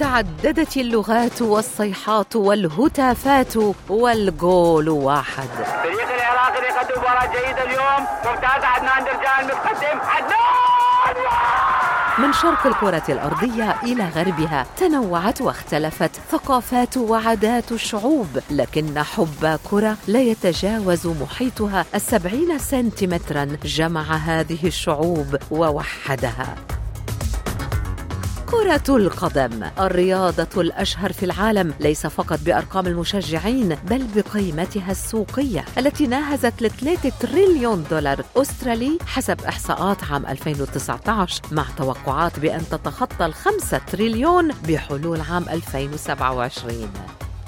تعددت اللغات والصيحات والهتافات والجول واحد. فريق العراقي يقدم مباراة جيدة اليوم. ممتازة عدنان درجان متقدم. عدنان! من شرق الكرة الأرضية إلى غربها تنوعت واختلفت ثقافات وعادات الشعوب لكن حب كرة لا يتجاوز محيطها السبعين سنتيمترا جمع هذه الشعوب ووحدها. كرة القدم. الرياضة الأشهر في العالم ليس فقط بأرقام المشجعين بل بقيمتها السوقية التي ناهزت ل 3 تريليون دولار أسترالي حسب إحصاءات عام 2019 مع توقعات بأن تتخطى الخمسة تريليون بحلول عام 2027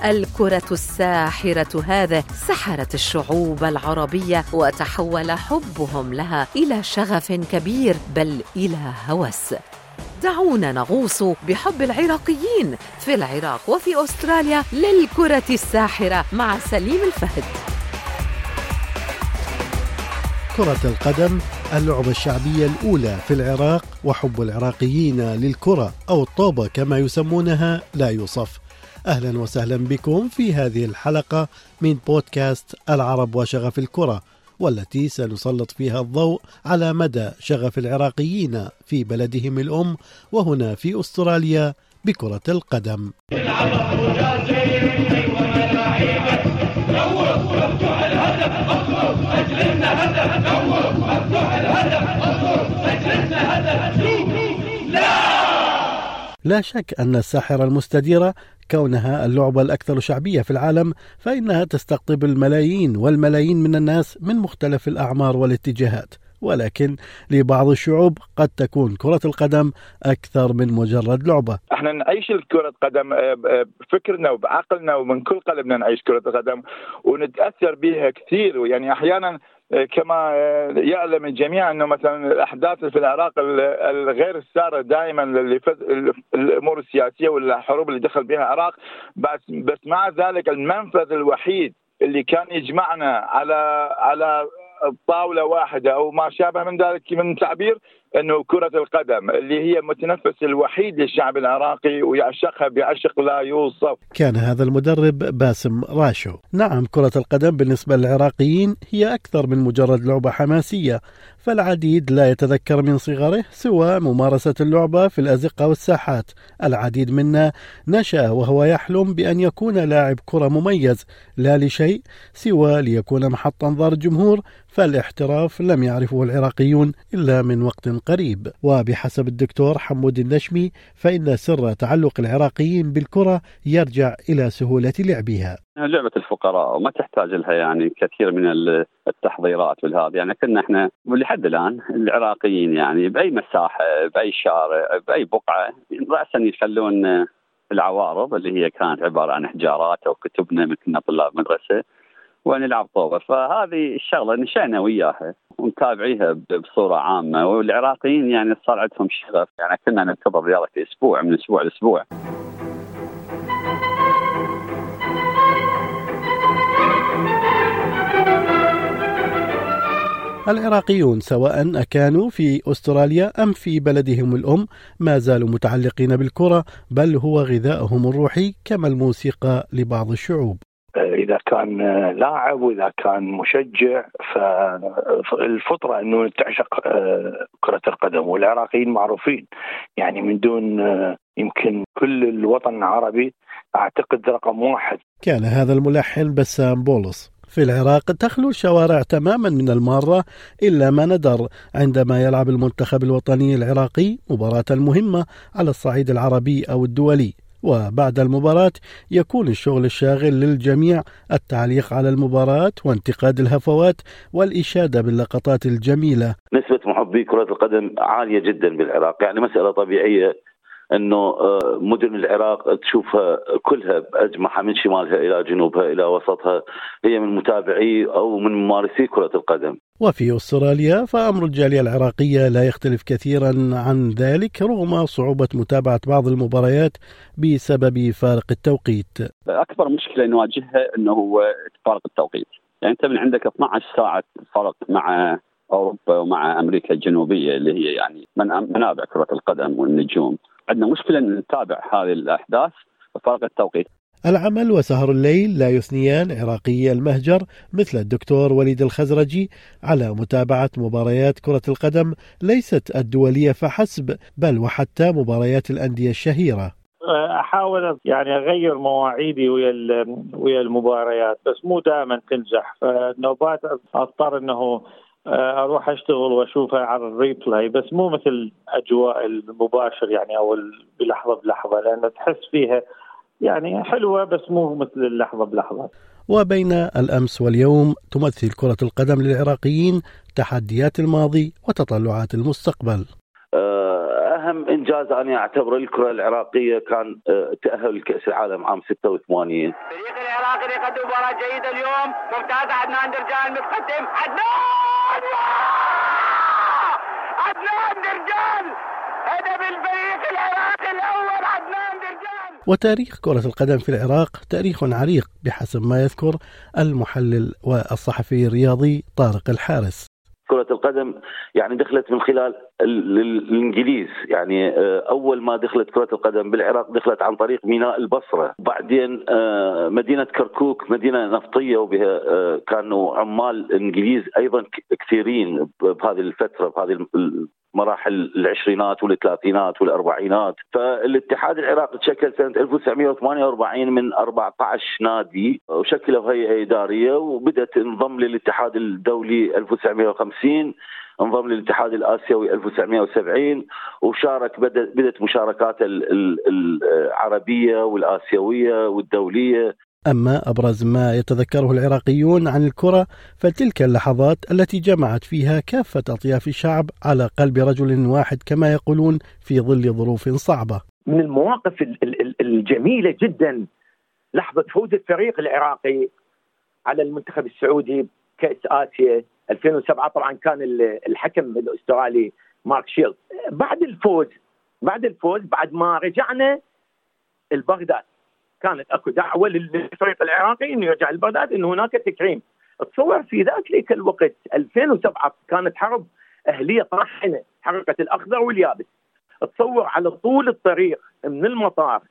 الكرة الساحرة هذا سحرت الشعوب العربية وتحول حبهم لها إلى شغف كبير بل إلى هوس. دعونا نغوص بحب العراقيين في العراق وفي أستراليا للكرة الساحرة مع سليم الفهد. كرة القدم اللعبة الشعبية الأولى في العراق وحب العراقيين للكرة أو الطوبة كما يسمونها لا يوصف. أهلا وسهلا بكم في هذه الحلقة من بودكاست العرب وشغف الكرة. والتي سنسلط فيها الضوء على مدى شغف العراقيين في بلدهم الأم وهنا في أستراليا بكرة القدم. لا شك أن الساحرة المستديرة كونها اللعبة الأكثر شعبية في العالم فإنها تستقطب الملايين والملايين من الناس من مختلف الأعمار والاتجاهات. ولكن لبعض الشعوب قد تكون كرة القدم أكثر من مجرد لعبة. إحنا نعيش كرة قدم آه، بفكرنا وبعقلنا ومن كل قلبنا نعيش كرة القدم ونتأثر بها كثير. يعني أحيانا كما يعلم الجميع أنه مثلا الأحداث في العراق الغير السارة دائما الأمور السياسية والحروب اللي دخل بها العراق بس بس مع ذلك المنفذ الوحيد اللي كان يجمعنا على على طاولة واحدة أو ما شابه من ذلك من تعبير إنه كرة القدم اللي هي متنفس الوحيد للشعب العراقي ويعشقها بعشق لا يوصف. كان هذا المدرب باسم راشو. نعم كرة القدم بالنسبة للعراقيين هي أكثر من مجرد لعبة حماسية، فالعديد لا يتذكر من صغره سوى ممارسة اللعبة في الأزقة والساحات. العديد منا نشأ وهو يحلم بأن يكون لاعب كرة مميز لا لشيء سوى ليكون محط انظار الجمهور فالاحتراف لم يعرفه العراقيون إلا من وقت قريب. وبحسب الدكتور حمود النشمي فإن سر تعلق العراقيين بالكرة يرجع إلى سهولة لعبها. لعبة الفقراء وما تحتاج لها يعني كثير من التحضيرات والهذا. يعني كنا إحنا ولحد الآن العراقيين يعني بأي مساحة بأي شارع بأي بقعة راسا يخلون العوارض اللي هي كانت عبارة عن حجارات أو كتبنا من كنا طلاب مدرسة. ونلعب طوبة. فهذه الشغلة نشأنا وياها ونتابعيها بصورة عامة والعراقيين يعني صار عندهم شغف. يعني كنا ننتظر رياضه أسبوع من أسبوع لأسبوع. العراقيون سواء أكانوا في أستراليا أم في بلدهم الأم ما زالوا متعلقين بالكرة بل هو غذائهم الروحي كما الموسيقى لبعض الشعوب. إذا كان لاعب وإذا كان مشجع فالفطرة إنه تعشق آه، كرة القدم والعراقيين معروفين. يعني من دون آه، يمكن كل الوطن العربي أعتقد رقم واحد. كان هذا الملحن بسام بولس. في العراق تخلو الشوارع تماما من المارة إلا ما ندر عندما يلعب المنتخب الوطني العراقي مباراة مهمة على الصعيد العربي أو الدولي. وبعد المباراة يكون الشغل الشاغل للجميع التعليق على المباراة وانتقاد الهفوات والإشادة باللقطات الجميلة. نسبة محبي كرة القدم عالية جدا بالعراق يعني مسألة طبيعية إنه آه، مدن العراق تشوفها كلها باجمعها من شمالها إلى جنوبها إلى وسطها هي من متابعي أو من ممارسي كرة القدم. وفي أستراليا فأمر الجالية العراقية لا يختلف كثيرا عن ذلك رغم صعوبة متابعة بعض المباريات بسبب فارق التوقيت. أكبر مشكلة نواجهها إنه هو فارق التوقيت، يعني أنت من عندك 12 ساعة فرق مع أوروبا ومع أمريكا الجنوبية اللي هي يعني منابع كرة القدم والنجوم، عندنا مشكلة إن نتابع هذه الأحداث بفارق التوقيت. العمل وسهر الليل لا يثنيان عراقي المهجر مثل الدكتور وليد الخزرجي على متابعة مباريات كرة القدم ليست الدولية فحسب بل وحتى مباريات الأندية الشهيرة. أحاول يعني أغير مواعيدي ويا ويا المباريات بس مو دائما تنجح فنوبات أضطر إنه أروح أشتغل واشوفها على الريبلاي بس مو مثل اجواء المباشر يعني أو بلحظة بلحظة لأن تحس فيها يعني حلوة بس مو مثل اللحظة بلحظة. وبين الأمس واليوم تمثل كرة القدم للعراقيين تحديات الماضي وتطلعات المستقبل. آه، أهم إنجاز أنا اعتبره الكرة العراقية كان آه، تأهل لكأس العالم عام 86 فريق العراقي يقدم مباراة جيدة اليوم ممتاز عدنان درجان متقدم عدنان عدنان درجان هدف الفريق العراقي الأول عدنان درجان وتاريخ كرة القدم في العراق تاريخ عريق بحسب ما يذكر المحلل والصحفي الرياضي طارق الحارس. كرة القدم يعني دخلت من خلال الإنجليز. يعني آه، أول ما دخلت كرة القدم بالعراق دخلت عن طريق ميناء البصرة. بعدين آه، مدينة كركوك مدينة نفطية وبها آه، كانوا عمال إنجليز أيضا كثيرين بهذه الفترة بهذه مراحل العشرينات والثلاثينات والأربعينات. فالاتحاد العراقي تشكل سنة 1948 من 14 نادي وشكلوا هيئة إدارية وبدأت انضم للاتحاد الدولي 1950 انضم للاتحاد الآسيوي 1970 وشارك بدأت مشاركات العربية والآسيوية والدولية. أما أبرز ما يتذكره العراقيون عن الكرة فتلك اللحظات التي جمعت فيها كافة أطياف الشعب على قلب رجل واحد كما يقولون في ظل ظروف صعبة. من المواقف الجميلة جدا لحظة فوز الفريق العراقي على المنتخب السعودي كأس آسيا 2007 طبعا كان الحكم الأسترالي مارك شيلد. بعد الفوز بعد الفوز بعد ما رجعنا البغداد كانت أكو دعوة للفريق العراقي إنه يرجع لبغداد انه هناك تكريم. تصور في ذاك الوقت 2007 كانت حرب أهلية طاحنة حركة الأخضر واليابس. تصور على طول الطريق من المطار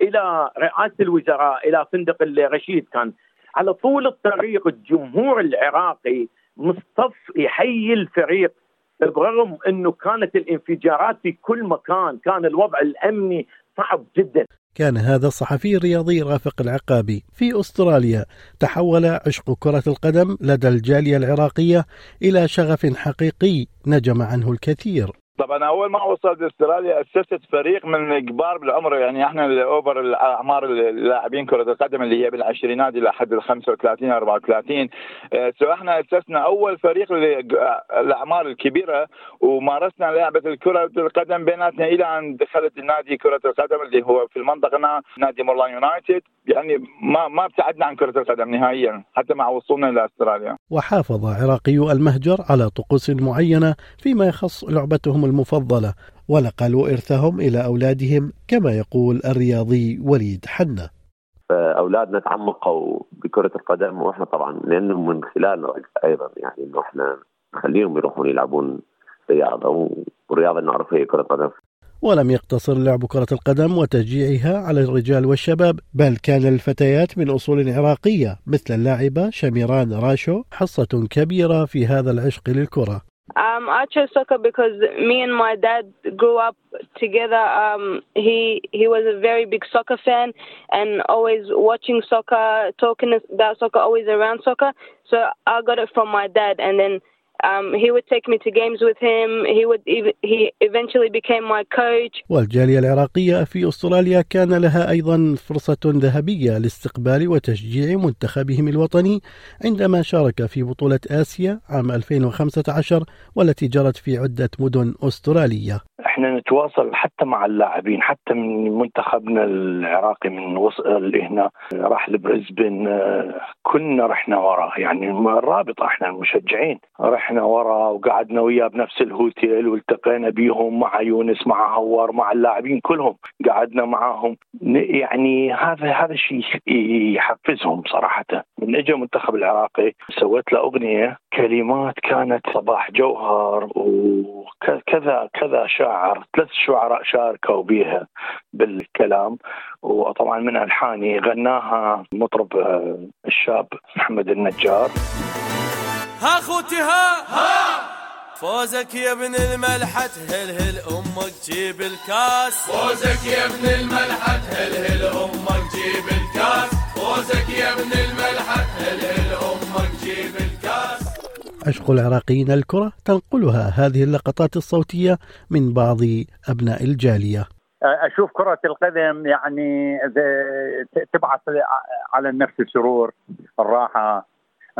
إلى رئاسة الوزراء إلى فندق الرشيد كان. على طول الطريق الجمهور العراقي مصطف يحيي الفريق برغم إنه كانت الانفجارات في كل مكان كان الوضع الأمني صعب جدا. كان هذا الصحفي الرياضي رافق العقابي في أستراليا تحول عشق كرة القدم لدى الجالية العراقية إلى شغف حقيقي نجم عنه الكثير. طبعا أول ما وصلت أستراليا أسست فريق من كبار بالعمر يعني إحنا ال over الأعمار اللاعبين كرة القدم اللي هي بالعشرينات إلى حد ال 35 34 so إحنا أسسنا أول فريق للاعمار الكبيرة ومارسنا لعبة الكرة القدم بيناتنا إلى أن دخلت النادي كرة القدم اللي هو في المنطقة نادي مورلاند يونايتد. يعني ما ما ابتعدنا عن كرة القدم نهائيا حتى مع وصولنا إلى أستراليا. وحافظ عراقي المهجر على طقوس معينة فيما يخص لعبتهم المفضلة ونقلوا إرثهم إلى أولادهم كما يقول الرياضي وليد حنة اولادنا تعمقوا بكرة القدم وإحنا طبعا لأنه من خلال أيضا يعني إنه إحنا نخليهم يروحون يلعبون رياضة والرياضة نعرفها هي كرة القدم. ولم يقتصر لعب كرة القدم وتشجيعها على الرجال والشباب بل كان للفتيات من أصول عراقية مثل اللاعبة شميران راشو حصة كبيرة في هذا العشق للكرة. Um, I chose soccer because me and my dad grew up together. Um, he he was a very big soccer fan and always watching soccer, talking about soccer, always around soccer. So I got it from my dad, and then Um, he would take me to games with him. He would he eventually became my coach. والجالية العراقية في أستراليا كان لها أيضا فرصة ذهبية لاستقبال وتشجيع منتخبهم الوطني عندما شارك في بطولة آسيا عام 2015 والتي جرت في عدة مدن أسترالية إحنا نتواصل حتى مع اللاعبين حتى من منتخبنا العراقي من وصل هنا راح لبريسبن كلنا رحنا وراه يعني الرابطه إحنا المشجعين رحنا وراه وقعدنا وياه بنفس الهوتيل والتقينا بيهم مع يونس مع هوار مع اللاعبين كلهم. قعدنا معاهم. يعني هذا هذا الشيء يحفزهم صراحة. من اجى المنتخب العراقي سويت له أغنية كلمات كانت صباح جوهر وكذا كذا شاعر ثلاث شعراء شاركوا بها بالكلام. وطبعا من ألحاني غناها مطرب الشاب محمد النجار. ها خوتي ها؟ ها فوزك يا ابن الملحة هل هل أمك جيب الكاس؟ فوزك يا ابن الملحة هل هل أمك جيب الكاس؟ فوزك يا ابن الملحة هل هل أمك جيب الكاس؟ عشق العراقيين الكرة تنقلها هذه اللقطات الصوتية من بعض أبناء الجالية. أشوف كرة القدم يعني تبعث على النفس السرور الراحة.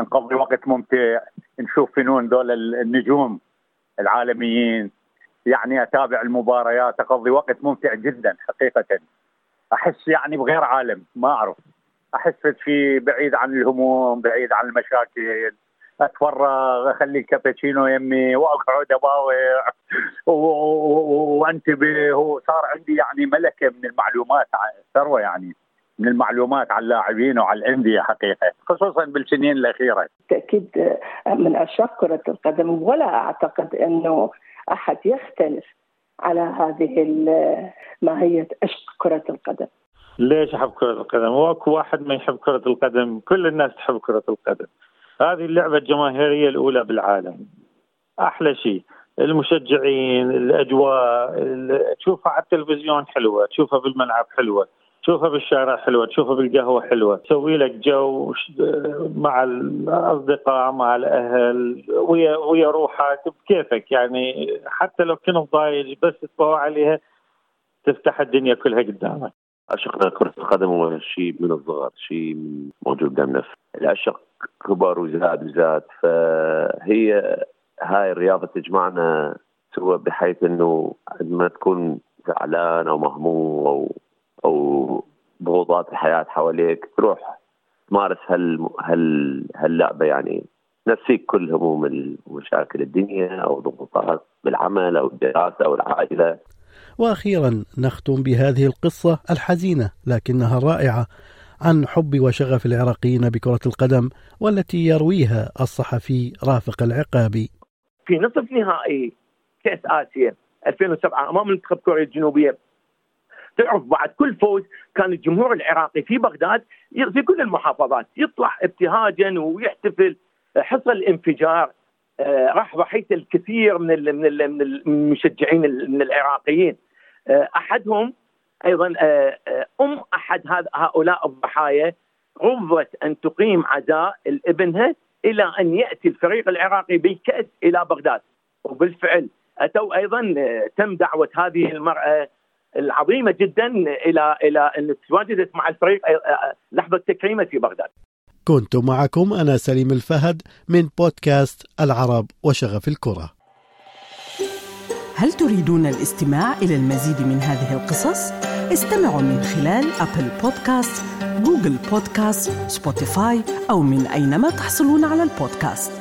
نقضي وقت ممتع نشوف فنون دول النجوم العالميين. يعني أتابع المباريات أقضي وقت ممتع جدا حقيقه. أحس يعني بغير عالم ما أعرف. أحس في بعيد عن الهموم بعيد عن المشاكل. أتفرغ أخلي الكابتشينو يمي وأقعد أباوع وأنتبه. وصار عندي يعني ملكة من المعلومات ثروة يعني. من المعلومات على اللاعبين وعلى الأندية حقيقة خصوصا بالسنين الأخيرة. بالتاكيد من عشاق كرة القدم ولا أعتقد أنه أحد يختلف على هذه ماهيه عشق كرة القدم. ليش أحب كرة القدم؟ واكو واحد ما يحب كرة القدم، كل الناس تحب كرة القدم. هذه اللعبة الجماهيرية الأولى بالعالم. أحلى شيء المشجعين، الأجواء، تشوفها على التلفزيون حلوة، تشوفها بالملعب حلوة. تشوفها بالشارع حلوة تشوفها بالقهوة حلوة تسوي لك جو مع الأصدقاء مع الأهل ويا ويا روحك بكيفك يعني. حتى لو كنت ضايج بس تطوع عليها تفتح الدنيا كلها قدامك. عشق كرة القدم هو شيء من الصغر شيء موجود دمنا العشق كبر وزاد وزاد فهي هاي الرياضة تجمعنا سوا بحيث إنه عندما تكون زعلان أو مهموم أو أو ضغوطات الحياة حواليك تروح تمارس هال هال هاللعبة يعني تنسيك كل هموم ومشاكل الدنيا أو ضغوطات بالعمل أو الدراسة أو العائلة. وأخيرا نختم بهذه القصة الحزينة لكنها الرائعه عن حب وشغف العراقيين بكرة القدم والتي يرويها الصحفي رافق العقابي. في نصف نهائي كأس آسيا 2007 أمام منتخب كوريا الجنوبية تعرف بعد كل فوز كان الجمهور العراقي في بغداد في كل المحافظات يطلع ابتهاجا ويحتفل. حصل انفجار راح ضحيه الكثير من من المشجعين من العراقيين. أحدهم أيضا أم أحد هؤلاء الضحايا رفضت أن تقيم عزاء لابنها إلى أن يأتي الفريق العراقي بالكأس إلى بغداد. وبالفعل أتوا أيضا تم دعوة هذه المرأة العظيمة جدا إلى إلى أن تواجدت مع الفريق لحظة تكريمة في بغداد. كنت معكم أنا سليم الفهد من بودكاست العرب وشغف الكرة. هل تريدون الاستماع إلى المزيد من هذه القصص؟ استمعوا من خلال أبل بودكاست، جوجل بودكاست، سبوتيفاي أو من أينما تحصلون على البودكاست.